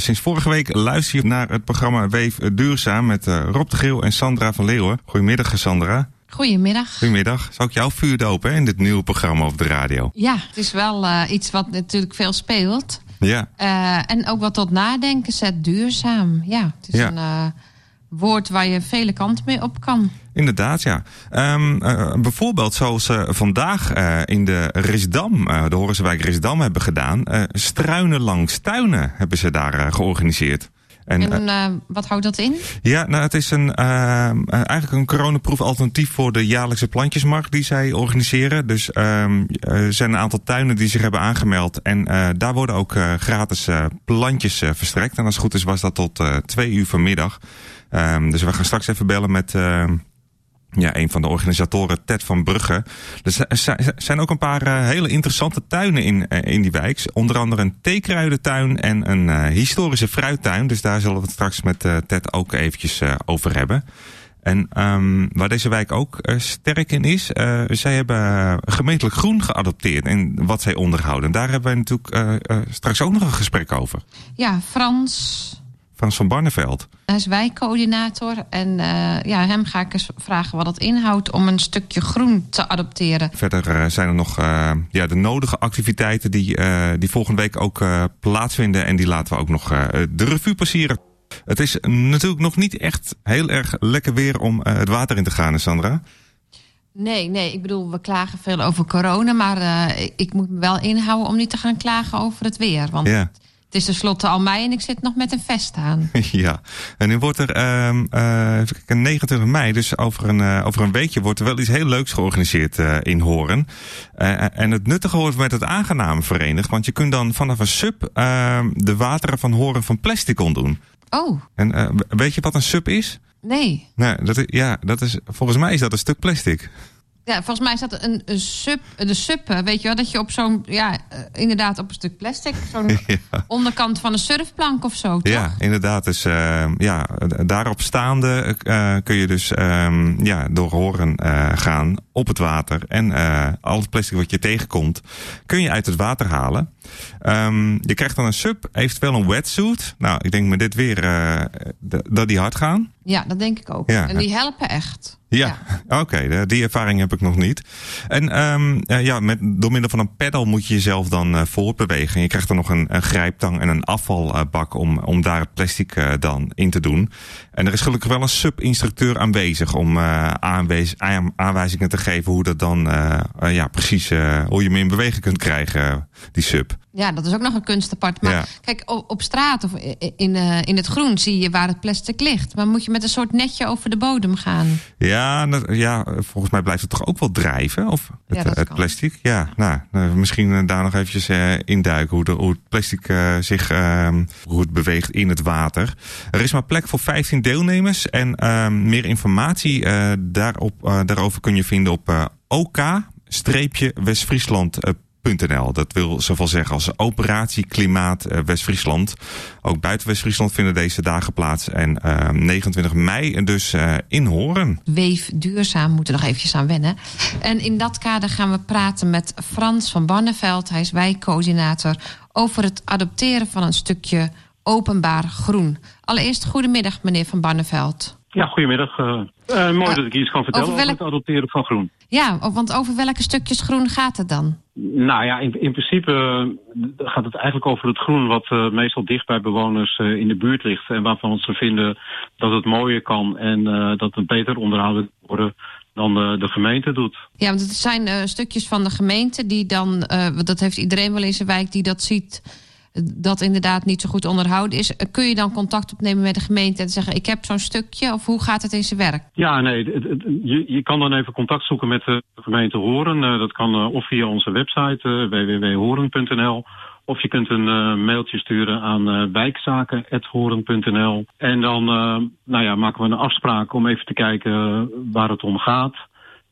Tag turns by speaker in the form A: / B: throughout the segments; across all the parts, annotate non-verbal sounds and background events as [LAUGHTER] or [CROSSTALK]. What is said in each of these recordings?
A: Sinds vorige week luister je naar het programma Weef Duurzaam met uh, Rob de Geel en Sandra van Leeuwen. Goedemiddag Sandra.
B: Goedemiddag.
A: Goedemiddag. Zou ik jouw vuur dopen hè, in dit nieuwe programma op de radio?
B: Ja, het is wel uh, iets wat natuurlijk veel speelt.
A: Ja.
B: Uh, en ook wat tot nadenken zet, duurzaam. Ja, het is
A: Ja.
B: een woord waar je vele kanten mee op kan.
A: Inderdaad, ja. Ehm, eh, bijvoorbeeld zoals ze vandaag eh, in de Risdam, eh, de Horensenwijk Risdam hebben gedaan. eh, struinen langs tuinen hebben ze daar eh, georganiseerd. En,
B: En
A: eh,
B: uh, wat houdt dat in?
A: ja, nou, het is een, ehm, eh, eigenlijk een coronaproof alternatief voor de jaarlijkse plantjesmarkt die zij organiseren. Dus ehm, er zijn een aantal tuinen die zich hebben aangemeld. En eh, daar worden ook eh, gratis eh, plantjes eh, verstrekt. En als het goed is was dat tot eh, twee uur vanmiddag. Ehm, dus we gaan straks even bellen met... ja, een van de organisatoren, Ted van Brugge. Er zi- zi- zijn ook een paar eh, hele interessante tuinen in, eh, in die wijk. Onder andere een theekruidentuin en een eh, historische fruittuin. Dus daar zullen we het straks met eh, Ted ook eventjes eh, over hebben. En ehm, waar deze wijk ook eh, sterk in is, eh, zij hebben eh, gemeentelijk groen geadopteerd en wat zij onderhouden. En daar hebben wij natuurlijk eh, eh, straks ook nog een gesprek over.
B: Ja, Frans.
A: Frans van Barneveld.
B: Hij is wijkcoördinator. En uh, ja, hem ga ik eens vragen wat het inhoudt om een stukje groen te adopteren.
A: Verder uh, zijn er nog uh, ja, de nodige activiteiten die, uh, die volgende week ook uh, plaatsvinden. En die laten we ook nog uh, de revue passeren. Het is natuurlijk nog niet echt heel erg lekker weer om uh, het water in te gaan, Sandra.
B: Nee, nee, ik bedoel, we klagen veel over corona. Maar uh, ik, ik moet me wel inhouden om niet te gaan klagen over het weer. Want
A: ja.
B: Het is tenslotte al mei en ik zit nog met een vest aan. [LAUGHS]
A: Ja, en nu wordt er uh, uh, 29 mei, dus over een, uh, over een weekje, wordt er wel iets heel leuks georganiseerd uh, in Horen. Uh, en het nuttige wordt met het aangename verenigd, want je kunt dan vanaf een sub uh, de wateren van Horen van plastic ontdoen.
B: Oh.
A: En weet je wat een sub is?
B: Nee.
A: Nee, dat is, ja, dat is, volgens mij is dat een stuk plastic.
B: Ja, volgens mij dat een, een sub, de suppen, weet je wel, dat je op zo'n, ja, uh, inderdaad op een stuk plastic, zo'n [LAUGHS] ja. onderkant van een surfplank of zo, toch?
A: Ja, inderdaad. Dus uh, ja, daarop staande uh, kun je dus um, ja, door horen gaan op het water. En al het plastic wat je tegenkomt, kun je uit het water halen. Um, je krijgt dan een sub, eventueel een wetsuit. Nou, ik denk met dit weer dat die hard gaan.
B: Ja, dat denk ik ook.
A: Ja.
B: En die helpen echt.
A: Ja, ja. [LAUGHS] oké, okay, die ervaring heb ik nog niet. En um, uh, ja, met, door middel van een pedal moet je jezelf dan uh, voortbewegen. Je krijgt dan nog een, een grijptang en een afvalbak om, om daar het plastic uh, dan in te doen. En er is gelukkig wel een sub-instructeur aanwezig om aanwijs, aanwijzingen te geven hoe dat dan ja, precies hoe je hem in beweging kunt krijgen, die sub.
B: Ja, dat is ook nog een kunst apart. Maar
A: ja.
B: kijk, op straat of in, in het groen zie je waar het plastic ligt. Maar moet je met een soort netje over de bodem gaan?
A: Ja, ja volgens mij blijft het toch ook wel drijven? Of het,
B: ja,
A: het plastic? Ja, nou, misschien daar nog eventjes uh, induiken hoe, de, hoe het plastic uh, zich uh, hoe het beweegt in het water. Er is maar plek voor 15 deelnemers en ehm, meer informatie daarop, daarover kun je vinden op OK-Westfriesland. .nl. Dat wil zoveel zeggen als Operatie Klimaat uh, West-Friesland. Ook buiten West-Friesland vinden deze dagen plaats. En uh, 29 mei dus uh, in Horen.
B: Weef duurzaam, moeten nog eventjes aan wennen. En in dat kader gaan we praten met Frans van Barneveld. Hij is wijkcoördinator over het adopteren van een stukje openbaar groen. Allereerst goedemiddag meneer van Barneveld.
C: Ja, goedemiddag. Uh, uh, mooi uh, dat ik iets kan vertellen over, het adopteren van groen.
B: Ja, want over welke stukjes groen gaat het dan?
C: Nou ja, in, in principe gaat het eigenlijk over het groen wat uh, meestal dicht bij bewoners in de buurt ligt. En waarvan ze vinden dat het mooier kan en dat het beter onderhouden worden dan de, de, gemeente doet.
B: Ja, want het zijn stukjes van de gemeente die dan, dat heeft iedereen wel in zijn wijk die dat ziet, dat inderdaad niet zo goed onderhouden is. Kun je dan contact opnemen met de gemeente en zeggen: Ik heb zo'n stukje? Of hoe gaat het in zijn werk?
C: Ja, nee, je, kan dan even contact zoeken met de gemeente Horen. Uh, dat kan of via onze website www.horen.nl. Of je kunt een mailtje sturen aan uh, wijkzaken.horen.nl. En dan nou ja, maken we een afspraak om even te kijken waar het om gaat.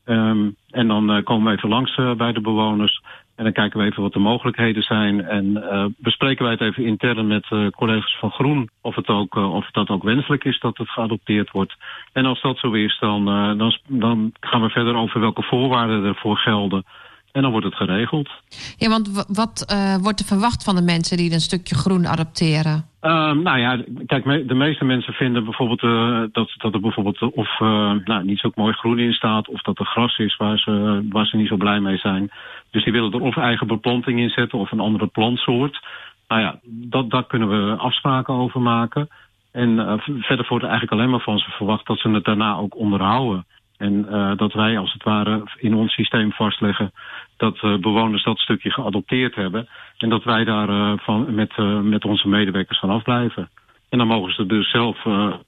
C: Um, en dan komen we even langs bij de bewoners. En dan kijken we even wat de mogelijkheden zijn. En bespreken wij het even intern met collega's van Groen. Of, het ook, of het dat ook wenselijk is dat het geadopteerd wordt. En als dat zo is, dan, dan, dan gaan we verder over welke voorwaarden ervoor gelden. En dan wordt het geregeld.
B: Ja, want wat uh, wordt er verwacht van de mensen die een stukje groen adopteren?
C: Uh, nou ja, kijk, de meeste mensen vinden bijvoorbeeld uh, dat, dat er bijvoorbeeld of nou, niet zo mooi groen in staat, of dat er gras is waar ze, waar ze niet zo blij mee zijn. Dus die willen er of eigen beplanting in zetten of een andere plantsoort. Nou ja, dat, daar kunnen we afspraken over maken. En verder wordt er eigenlijk alleen maar van ze verwacht dat ze het daarna ook onderhouden. En uh, dat wij als het ware in ons systeem vastleggen dat uh, bewoners dat stukje geadopteerd hebben. En dat wij daar uh, van, met, met onze medewerkers van afblijven. En dan mogen ze dus zelf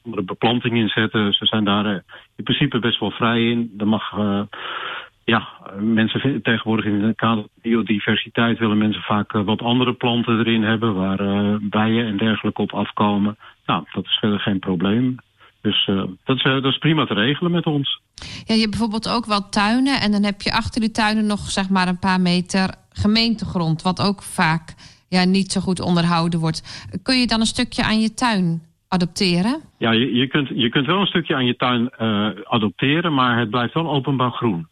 C: de beplanting inzetten. Ze zijn daar in principe best wel vrij in. Dan mag, ja, mensen tegenwoordig in het kader biodiversiteit willen mensen vaak wat andere planten erin hebben. Waar bijen en dergelijke op afkomen. Nou, dat is verder geen probleem. Dus uh, dat, is, uh, dat is prima te regelen met ons.
B: Ja, je hebt bijvoorbeeld ook wel tuinen. En dan heb je achter die tuinen nog zeg maar een paar meter gemeentegrond. Wat ook vaak ja, niet zo goed onderhouden wordt. Kun je dan een stukje aan je tuin adopteren?
C: Ja, je, je, kunt, je kunt wel een stukje aan je tuin uh, adopteren. Maar het blijft wel openbaar groen.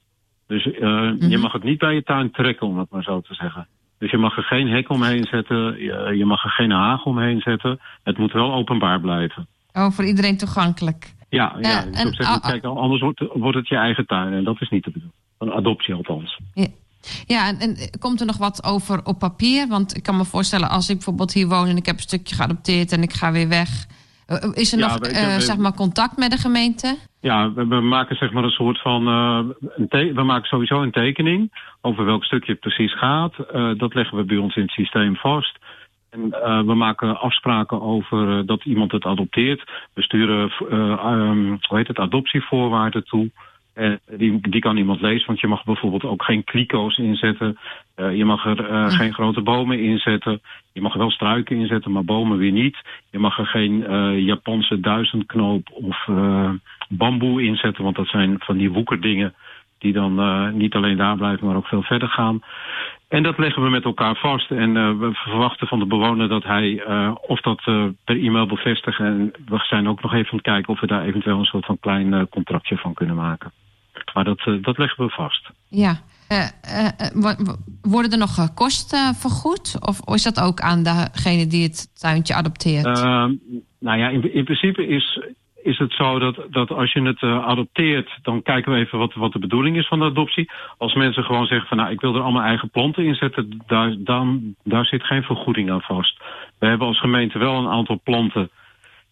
C: Dus mm -hmm. je mag het niet bij je tuin trekken, om het maar zo te zeggen. Dus je mag er geen hek omheen zetten. Je, je mag er geen haag omheen zetten. Het moet wel openbaar blijven.
B: Oh, voor iedereen toegankelijk.
C: Ja, ja. Uh, en, kijk, anders wordt, wordt het je eigen tuin. En dat is niet de bedoeling. Een adoptie althans.
B: Ja. Ja, en, en, komt er nog wat over op papier? Want ik kan me voorstellen, als ik bijvoorbeeld hier woon en ik heb een stukje geadopteerd en ik ga weer weg. Uh, is er ja, nog uh, zeg maar contact met de gemeente?
C: Ja, we, we maken zeg maar een soort van. een we maken sowieso een tekening over welk stukje het precies gaat. dat leggen we bij ons in het systeem vast. En uh, we maken afspraken over uh, dat iemand het adopteert. We sturen uh, um, hoe heet het, adoptievoorwaarden toe. En die, die kan iemand lezen, want je mag bijvoorbeeld ook geen kliko's inzetten. je mag er ja. geen grote bomen inzetten. Je mag wel struiken inzetten, maar bomen weer niet. Je mag er geen Japanse duizendknoop of bamboe inzetten, want dat zijn van die woekerdingen die dan niet alleen daar blijven, maar ook veel verder gaan. En dat leggen we met elkaar vast. En uh, we verwachten van de bewoner dat hij uh, of dat uh, per e-mail bevestigt. En we zijn ook nog even aan het kijken of we daar eventueel een soort van klein contractje van kunnen maken. Maar dat, dat leggen we vast.
B: Ja. worden er nog kosten vergoed? Of is dat ook aan degene die het tuintje adopteert?
C: nou ja, in, in principe is, is het zo dat, dat als je het uh, adopteert, dan kijken we even wat, wat de bedoeling is van de adoptie. Als mensen gewoon zeggen van nou, ik wil er allemaal eigen planten in zetten, daar, dan, daar zit geen vergoeding aan vast. We hebben als gemeente wel een aantal planten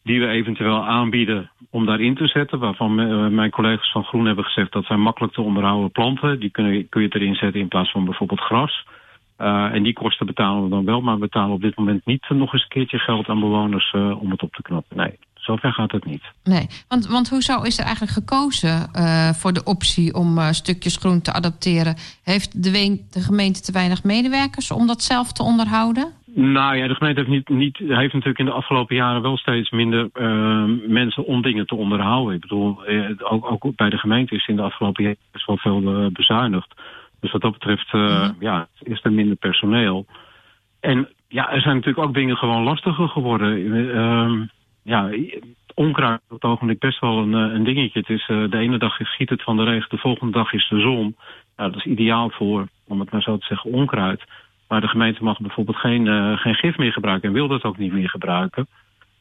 C: die we eventueel aanbieden om daarin te zetten. Waarvan mijn collega's van Groen hebben gezegd dat zijn makkelijk te onderhouden planten. Die kun kun je erin zetten in plaats van bijvoorbeeld gras. Uh, en die kosten betalen we dan wel, maar we betalen op dit moment niet nog eens een keertje geld aan bewoners om het op te knappen. Nee, zover gaat het niet.
B: Nee, want, want hoezo is er eigenlijk gekozen uh, voor de optie om stukjes groen te adopteren? Heeft de, de, gemeente te weinig medewerkers om dat zelf te onderhouden?
C: Nou ja, de gemeente heeft, niet, niet, heeft natuurlijk in de afgelopen jaren wel steeds minder mensen om dingen te onderhouden. Ik bedoel, ook, ook bij de gemeente is in de afgelopen jaren best wel veel bezuinigd. Dus wat dat betreft -hmm. ja, is er minder personeel. En ja, er zijn natuurlijk ook dingen gewoon lastiger geworden. Ja, onkruid op het ogenblik best wel een, eh, een dingetje. Het is, uh, de ene dag giet het van de regen, de volgende dag is de zon. Ja, dat is ideaal voor, om het maar zo te zeggen, onkruid. Maar de gemeente mag bijvoorbeeld geen, uh, geen gif meer gebruiken en wil dat ook niet meer gebruiken.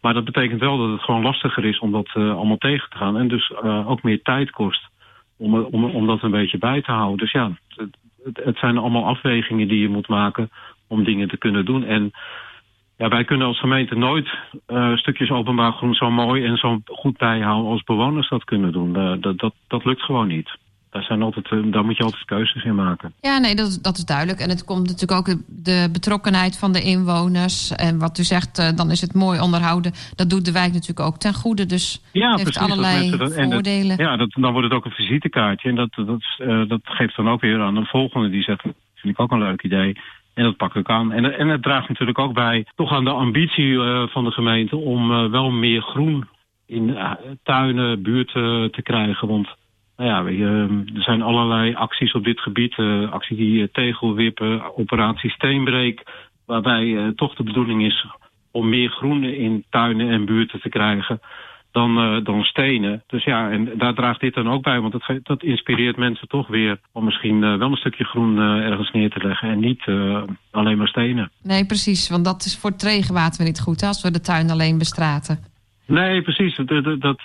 C: Maar dat betekent wel dat het gewoon lastiger is om dat allemaal tegen te gaan. En dus ook meer tijd kost om, om, om dat een beetje bij te houden. Dus ja, het, het zijn allemaal afwegingen die je moet maken om dingen te kunnen doen. En ja, wij kunnen als gemeente nooit uh, stukjes openbaar groen zo mooi en zo goed bijhouden als bewoners dat kunnen doen. Uh, dat, dat, dat lukt gewoon niet daar, zijn altijd, eh, daar moet je altijd keuzes in maken.
B: Ja, nee, dat, dat is duidelijk. En het komt natuurlijk ook de betrokkenheid van de inwoners. En wat u zegt, eh, dan is het mooi onderhouden. Dat doet de wijk natuurlijk ook ten goede. Dus ja, heeft precies, allerlei dat, voordelen.
C: ja, dat, dan wordt het ook een visitekaartje. En dat, dat, uh, dat geeft dan ook weer aan een volgende die zegt... vind ik ook een leuk idee. En dat pak ik aan. En, en het draagt natuurlijk ook bij toch aan de ambitie uh, van de gemeente... om uh, wel meer groen in uh, tuinen, buurten te krijgen. Want nou ja, er zijn allerlei acties op dit gebied. Uh, actie die tegelwippen, operatie Steenbreek. Waarbij toch de bedoeling is om meer groen in tuinen en buurten te krijgen. Dan, uh, dan stenen. Dus ja, en daar draagt dit dan ook bij. Want dat, dat inspireert mensen toch weer om misschien uh, wel een stukje groen uh, ergens neer te leggen. En niet alleen maar stenen.
B: Nee, precies. Want dat is voor het regenwater niet goed als we de tuin alleen bestraten.
C: Nee, precies. Dat, dat, dat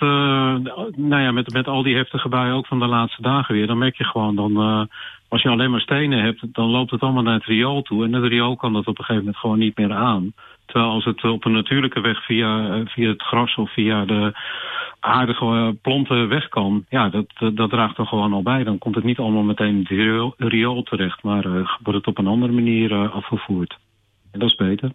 C: nou ja, met, met al die heftige buien ook van de laatste dagen weer. Dan merk je gewoon dan als je alleen maar stenen hebt, dan loopt het allemaal naar het riool toe. En het riool kan dat op een gegeven moment gewoon niet meer aan. Terwijl als het op een natuurlijke weg via, eh, via het gras of via de aardige planten weg kan, ja, dat, dat, draagt er gewoon al bij. Dan komt het niet allemaal meteen in het riool, terecht, maar uh, wordt het op een andere manier afgevoerd. En dat is beter.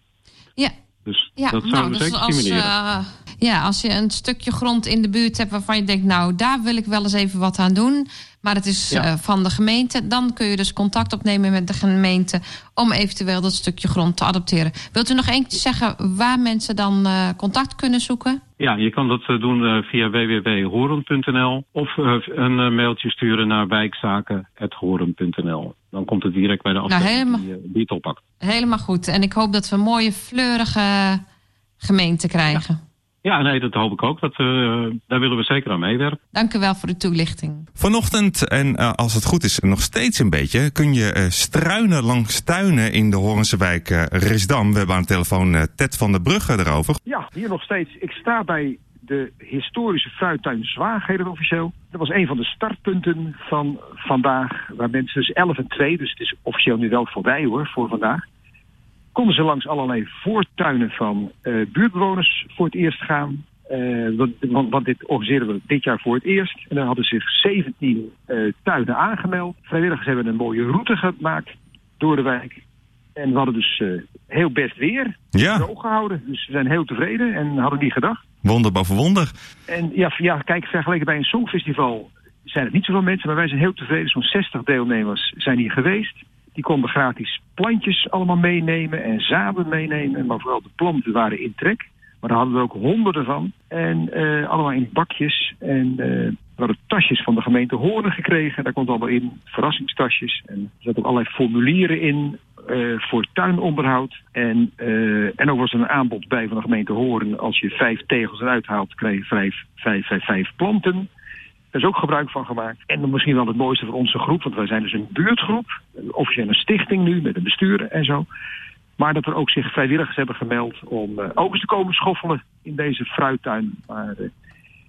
B: Ja,
C: dus ja, dat zou nou, dus zeker als, uh,
B: ja, als je een stukje grond in de buurt hebt waarvan je denkt, nou, daar wil ik wel eens even wat aan doen. Maar het is ja. uh, van de gemeente. Dan kun je dus contact opnemen met de gemeente om eventueel dat stukje grond te adopteren. Wilt u nog eentje zeggen waar mensen dan uh, contact kunnen zoeken?
C: Ja, je kan dat doen via www.horen.nl of een mailtje sturen naar wijkzaken.horen.nl. Dan komt het direct bij de nou, afdeling nou, helemaal, die, die het oppakt.
B: Helemaal goed. En ik hoop dat we een mooie fleurige gemeente krijgen.
C: Ja. Nee, dat hoop ik ook. Dat, uh, daar willen we zeker aan meewerken.
B: Dank u wel voor de toelichting.
A: Vanochtend, en uh, als het goed is nog steeds een beetje, kun je uh, struinen langs tuinen in de Horense wijk Risdam. We hebben aan de telefoon Ted van der Brugge erover.
D: Ja, hier nog steeds. Ik sta bij de historische fruittuin Zwaag, heet het officieel. Dat was een van de startpunten van vandaag, waar mensen dus 11 en 2, dus het is officieel nu wel voorbij hoor, voor vandaag. Konden ze langs allerlei voortuinen van uh, buurtbewoners voor het eerst gaan. Uh, want, want, dit organiseren we dit jaar voor het eerst. En dan hadden zich 17 uh, tuinen aangemeld. Vrijwilligers hebben een mooie route gemaakt door de wijk. En we hadden dus heel best weer.
A: Ja.
D: Droog gehouden. Dus we zijn heel tevreden en hadden niet gedacht.
A: Wonder boven wonder.
D: En ja, ja, kijk, vergeleken bij een songfestival zijn het niet zoveel mensen, maar wij zijn heel tevreden. Zo'n 60 deelnemers zijn hier geweest. Die konden gratis plantjes allemaal meenemen en zaden meenemen. Maar vooral de planten waren in trek. Maar daar hadden we ook honderden van. En uh, allemaal in bakjes. En uh, we hadden tasjes van de gemeente Hoorn gekregen. Daar komt allemaal in, verrassingstasjes. En er zaten ook allerlei formulieren in uh, voor tuinonderhoud. En, en ook was er een aanbod bij van de gemeente Horen. Als je vijf tegels eruit haalt, krijg je vijf, vijf, vijf, vijf planten. Daar is ook gebruik van gemaakt. En misschien wel het mooiste voor onze groep, want wij zijn dus een buurtgroep. Een stichting nu, met een bestuur en zo. Maar dat er ook zich vrijwilligers hebben gemeld om uh, ook te komen schoffelen in deze fruittuin. Maar, uh,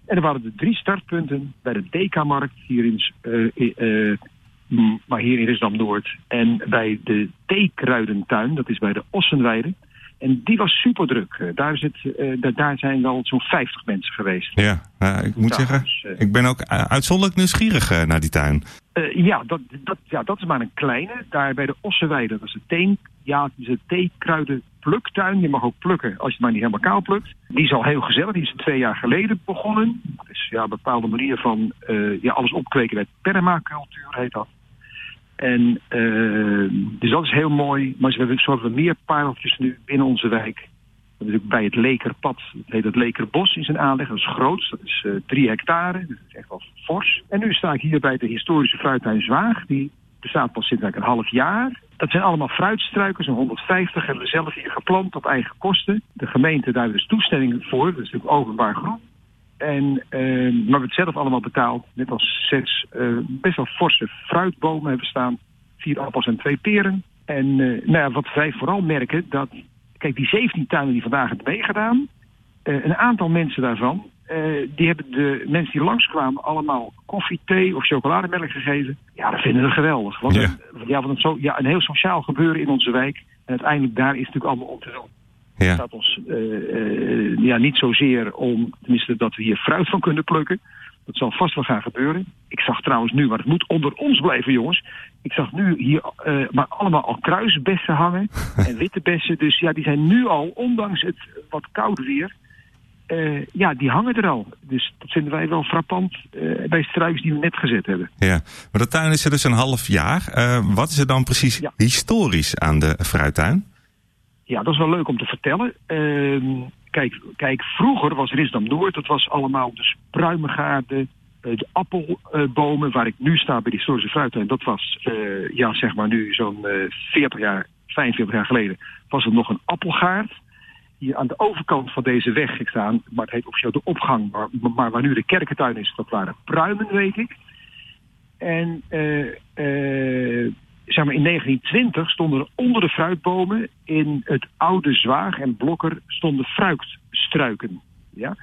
D: en er waren er drie startpunten bij de Dekamarkt hier in, uh, maar hier in Risdam Noord. En bij de theekruidentuin, dat is bij de Ossenweide. En die was super druk. Uh, daar, is het, uh, daar zijn wel zo'n 50 mensen geweest.
A: Ja, uh, ik moet zeggen, dus, ik ben ook uitzonderlijk nieuwsgierig naar die tuin.
D: ja, dat, dat, ja, dat is maar een kleine. Daar bij de Ossenweide, dat is een teen, ja, het is een theekruidenpluktuin. Je mag ook plukken als je het maar niet helemaal kaal plukt. Die is al heel gezellig. Die is twee jaar geleden begonnen. Dus ja, een bepaalde manier van ja, alles opkweken bij permacultuur heet dat. En uh, dus dat is heel mooi. Maar we hebben, zo hebben we meer pareltjes nu in onze wijk. Ook bij het Lekerpad. Het heet het Lekerbos in zijn aanleg. Dat is groot. Dat is uh, drie hectare. Dat is echt wel fors. En nu sta ik hier bij de historische fruittuin Zwaag. Die bestaat pas sinds een half jaar. Dat zijn allemaal fruitstruiken, zo'n 150 hebben we zelf hier geplant op eigen kosten. De gemeente daar dus toestemming voor, dat is natuurlijk openbaar grond. En, uh, maar we hebben het zelf allemaal betaald. Net als zes uh, best wel forse fruitbomen hebben staan. Vier appels en twee peren. En uh, nou ja, wat wij vooral merken, dat... Kijk, die 17 tuinen die vandaag hebben meegedaan... een aantal mensen daarvan... die hebben de mensen die langskwamen allemaal koffie, thee of chocolademelk gegeven. Ja, dat vinden we geweldig. Want, ja. ja, want het zo, ja, een heel sociaal gebeuren in onze wijk. En uiteindelijk daar is het natuurlijk allemaal om te doen.
A: Ja.
D: Dat ons uh, uh, ja, niet zozeer om, tenminste dat we hier fruit van kunnen plukken. Dat zal vast wel gaan gebeuren. Ik zag trouwens nu, maar het moet onder ons blijven jongens. Ik zag nu hier uh, maar allemaal al kruisbessen hangen [LAUGHS] en witte bessen. Dus ja, die zijn nu al, ondanks het wat koude weer, uh, ja, die hangen er al. Dus dat vinden wij wel frappant uh, bij struikjes die we net gezet hebben.
A: Ja, maar de tuin is er dus een half jaar. Wat is er dan precies ja. historisch aan de fruittuin?
D: Ja, dat is wel leuk om te vertellen. Uh, kijk, kijk, vroeger was Risdam Noord, dat was allemaal de pruimengaarden, de appelbomen, waar ik nu sta bij de historische fruittuin. Dat was, uh, ja, zeg maar nu zo'n uh, 40 jaar, 45 jaar geleden, was er nog een appelgaard. hier aan de overkant van deze weg gestaan. Maar het heet officieel de opgang. Maar, maar waar nu de kerkentuin is, dat waren pruimen, weet ik. En eh, eh, zeg maar in 1920 stonden er onder de fruitbomen in het oude Zwaag en Blokker stonden fruitstruiken. Ja?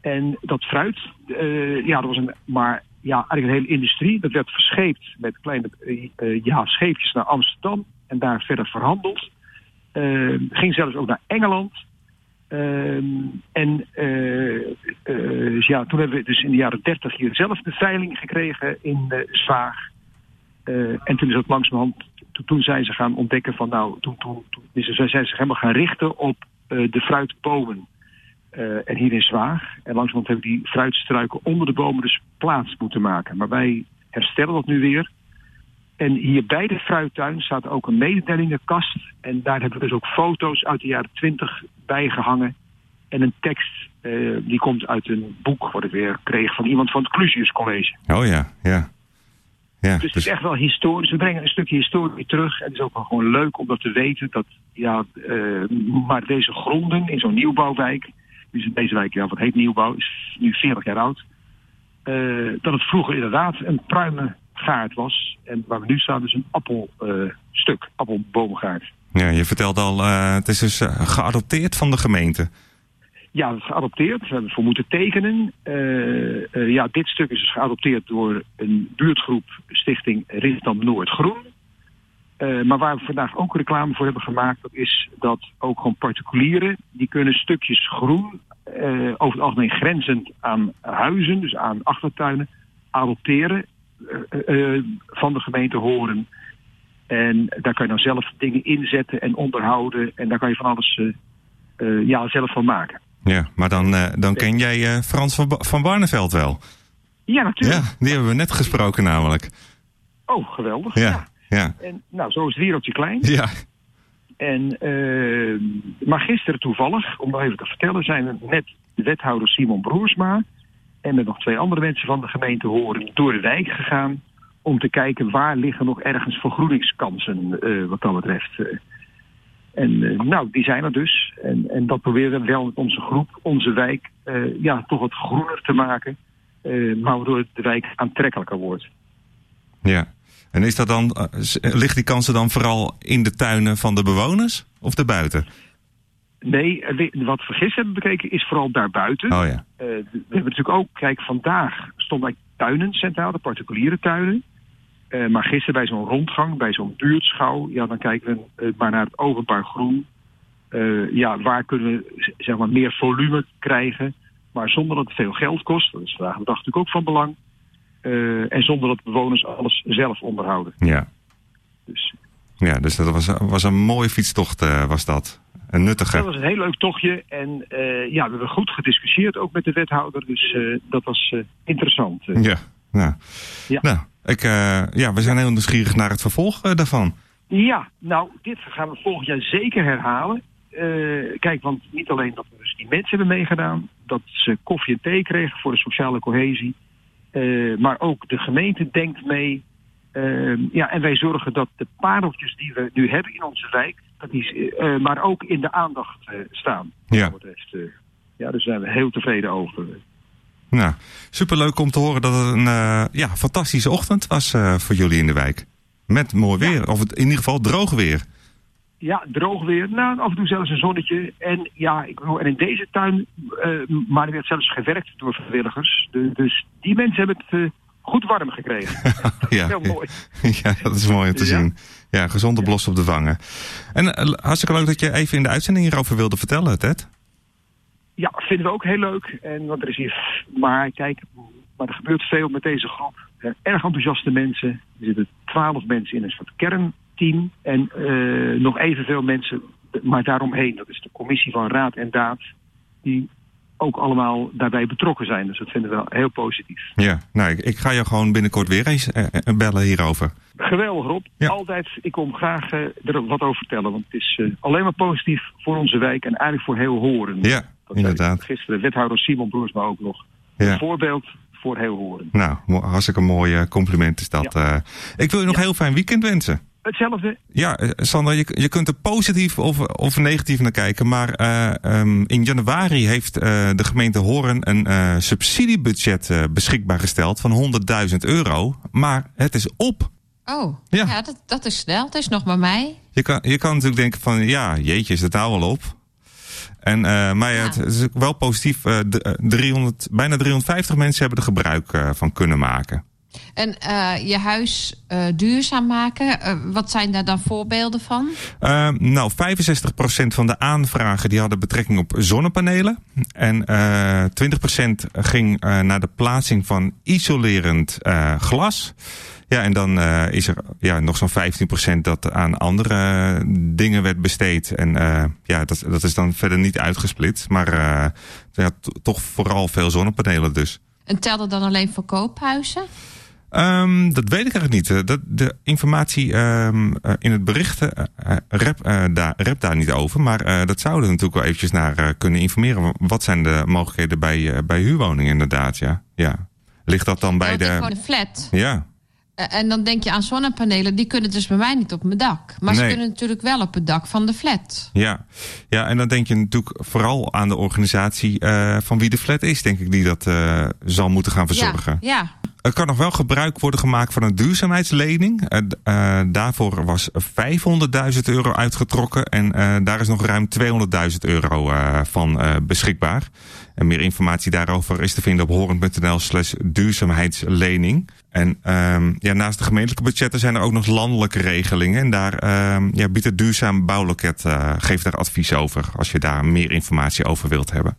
D: En dat fruit, eh, ja, dat was een, maar ja, eigenlijk een hele industrie. Dat werd verscheept met kleine uh, ja, scheepjes naar Amsterdam en daar verder verhandeld. Uh, ging zelfs ook naar Engeland. Ehm, en ja, toen hebben we dus in de jaren 30 hier zelf de veiling gekregen in Zwaag. En toen is het langzamerhand, toen, toen zijn ze gaan ontdekken van nou, toen, toen, toen zijn ze zich helemaal gaan richten op de fruitbomen. Uh, en hier in Zwaag. En langzamerhand hebben die fruitstruiken onder de bomen dus plaats moeten maken. Maar wij herstellen dat nu weer. En hier bij de fruittuin staat ook een mededelingenkast. En daar hebben we dus ook foto's uit de jaren twintig bijgehangen. En een tekst die komt uit een boek wat ik weer kreeg van iemand van het Clusius College.
A: Oh ja, ja.
D: Ja dus, het is echt wel historisch. We brengen een stukje historie terug. En het is ook wel gewoon leuk om dat te weten. Dat, ja, uh, maar deze gronden in zo'n nieuwbouwwijk dus deze wijk, ja, wat heet nieuwbouw, is nu 40 jaar oud. Uh, dat het vroeger inderdaad een pruimengaard was. En waar we nu staan, dus een appelstuk, uh, appelboomgaard.
A: Ja, je vertelt al, het is dus geadopteerd van de gemeente.
D: Ja, geadopteerd. We hebben voor moeten tekenen. ja, dit stuk is dus geadopteerd door een buurtgroep Stichting Rindam Noord Groen. Uh, maar waar we vandaag ook reclame voor hebben gemaakt, dat is dat ook gewoon particulieren, die kunnen stukjes groen, over het algemeen grenzend aan huizen, dus aan achtertuinen, adopteren, van de gemeente horen. En daar kan je dan zelf dingen inzetten en onderhouden en daar kan je van alles ja, zelf van maken.
A: Ja, maar dan, dan ken jij Frans van, van Barneveld wel?
D: Ja, natuurlijk.
A: Ja, die hebben we net gesproken namelijk.
D: Oh, geweldig.
A: ja. ja. Ja.
D: En, nou, zo is het wereldje klein.
A: Ja.
D: En, uh, maar gisteren toevallig, om nog even te vertellen, zijn we net de wethouder Simon Broersma en met nog twee andere mensen van de gemeente Horen door de wijk gegaan om te kijken waar liggen nog ergens vergroeningskansen uh, wat dat betreft. En uh, nou, die zijn er dus. En, en dat proberen we wel met onze groep, onze wijk, ja, toch wat groener te maken. maar waardoor de wijk aantrekkelijker wordt.
A: Ja. En is dat dan, ligt die kansen dan vooral in de tuinen van de bewoners of daarbuiten?
D: Nee, wat we gisteren hebben bekeken is vooral daarbuiten.
A: Oh ja.
D: Uh, we hebben natuurlijk ook, kijk, vandaag stonden tuinen centraal, de particuliere tuinen. Uh, maar gisteren bij zo'n rondgang, bij zo'n buurtschouw, ja, dan kijken we uh, maar naar het openbaar groen. ja, waar kunnen we zeg maar, meer volume krijgen, maar zonder dat het veel geld kost. Dat is vandaag de dag natuurlijk ook van belang. En zonder dat bewoners alles zelf onderhouden.
A: Ja.
D: Dus,
A: ja, dus dat was, was een mooie fietstocht, was dat. Een nuttige.
D: Dat was een heel leuk tochtje. En ja, we hebben goed gediscussieerd ook met de wethouder. Dus dat was interessant.
A: Ja, nou. Ja. nou ik, ja, we zijn heel nieuwsgierig naar het vervolg daarvan.
D: Ja, nou, dit gaan we volgend jaar zeker herhalen. kijk, want niet alleen dat we dus die mensen hebben meegedaan, dat ze koffie en thee kregen voor de sociale cohesie. Maar ook de gemeente denkt mee. Uh, ja, en wij zorgen dat de pareltjes die we nu hebben in onze wijk, dat die, maar ook in de aandacht staan.
A: Ja.
D: ja, daar zijn we heel tevreden over.
A: Nou, superleuk om te horen dat het een ja, fantastische ochtend was voor jullie in de wijk. Met mooi weer, ja. of in ieder geval droog weer.
D: Ja, droog weer. Nou, af en toe zelfs een zonnetje. En ja, ik en in deze tuin, uh, maar er werd zelfs gewerkt door vrijwilligers. Dus die mensen hebben het goed warm gekregen. [LAUGHS] [LAUGHS]
A: ja,
D: Heel mooi. [LAUGHS]
A: ja, dat is mooi om te ja. zien. Ja, gezonde blos op de wangen. En hartstikke leuk dat je even in de uitzending hierover wilde vertellen, Ted.
D: Ja, vinden we ook heel leuk. En want er is hier, maar kijk, maar er gebeurt veel met deze groep. Er erg enthousiaste mensen. Er zitten twaalf mensen in een soort kern team en uh, nog evenveel mensen, maar daaromheen. Dat is de commissie van Raad en Daad, die ook allemaal daarbij betrokken zijn. Dus dat vinden we wel heel positief.
A: Ja, nou, ik, ik ga je gewoon binnenkort weer eens uh, bellen hierover.
D: Geweldig Rob. Ja. Altijd, ik kom graag er wat over vertellen. Want het is alleen maar positief voor onze wijk en eigenlijk voor heel Horen.
A: Ja,
D: dat
A: inderdaad.
D: Gisteren wethouder Simon Broersma ook nog. Ja. Een voorbeeld voor heel Horen.
A: Nou, hartstikke mooi compliment is dat. Ja. ik wil je nog ja. heel fijn weekend wensen.
D: hetzelfde?
A: Ja, uh, Sandra, je, je kunt er positief of, of negatief naar kijken. Maar uh, um, in januari heeft uh, de gemeente Horen een subsidiebudget beschikbaar gesteld van 100.000 euro. Maar het is op.
B: Oh, ja, ja dat, dat is snel. Het is nog bij mij.
A: Je kan, je kan natuurlijk denken van, ja, jeetje, is het nou al op? En, uh, maar ja. het is wel positief. Uh, de, 300, bijna 350 mensen hebben er gebruik van kunnen maken.
B: En uh, je huis uh, duurzaam maken, uh, wat zijn daar dan voorbeelden van?
A: nou, 65% van de aanvragen die hadden betrekking op zonnepanelen. En 20% ging naar de plaatsing van isolerend glas. Ja, en dan uh, is er ja, nog zo'n 15% dat aan andere dingen werd besteed. En uh, ja, dat, dat is dan verder niet uitgesplit. Maar uh, ja, toch vooral veel zonnepanelen dus.
B: En telde dan alleen voor koophuizen?
A: Um, dat weet ik eigenlijk niet. Dat, de informatie um, in het bericht rep, daar, rep daar niet over. Maar dat zouden we natuurlijk wel eventjes naar kunnen informeren. Wat zijn de mogelijkheden bij, bij huurwoningen inderdaad, ja. ja. Ligt dat dan bij de...
B: gewoon een flat.
A: Ja.
B: En dan denk je aan zonnepanelen, die kunnen dus bij mij niet op mijn dak. Maar nee. ze kunnen natuurlijk wel op het dak van de flat.
A: Ja, ja en dan denk je natuurlijk vooral aan de organisatie uh, van wie de flat is, denk ik, die dat uh, zal moeten gaan verzorgen.
B: Ja, ja.
A: Er kan nog wel gebruik worden gemaakt van een duurzaamheidslening. Uh, daarvoor was 500.000 euro uitgetrokken en daar is nog ruim 200.000 euro van beschikbaar. En meer informatie daarover is te vinden op horend.nl slash duurzaamheidslening. En um, ja, naast de gemeentelijke budgetten zijn er ook nog landelijke regelingen. En daar um, ja, biedt het Duurzaam Bouwloket, geeft daar advies over als je daar meer informatie over wilt hebben.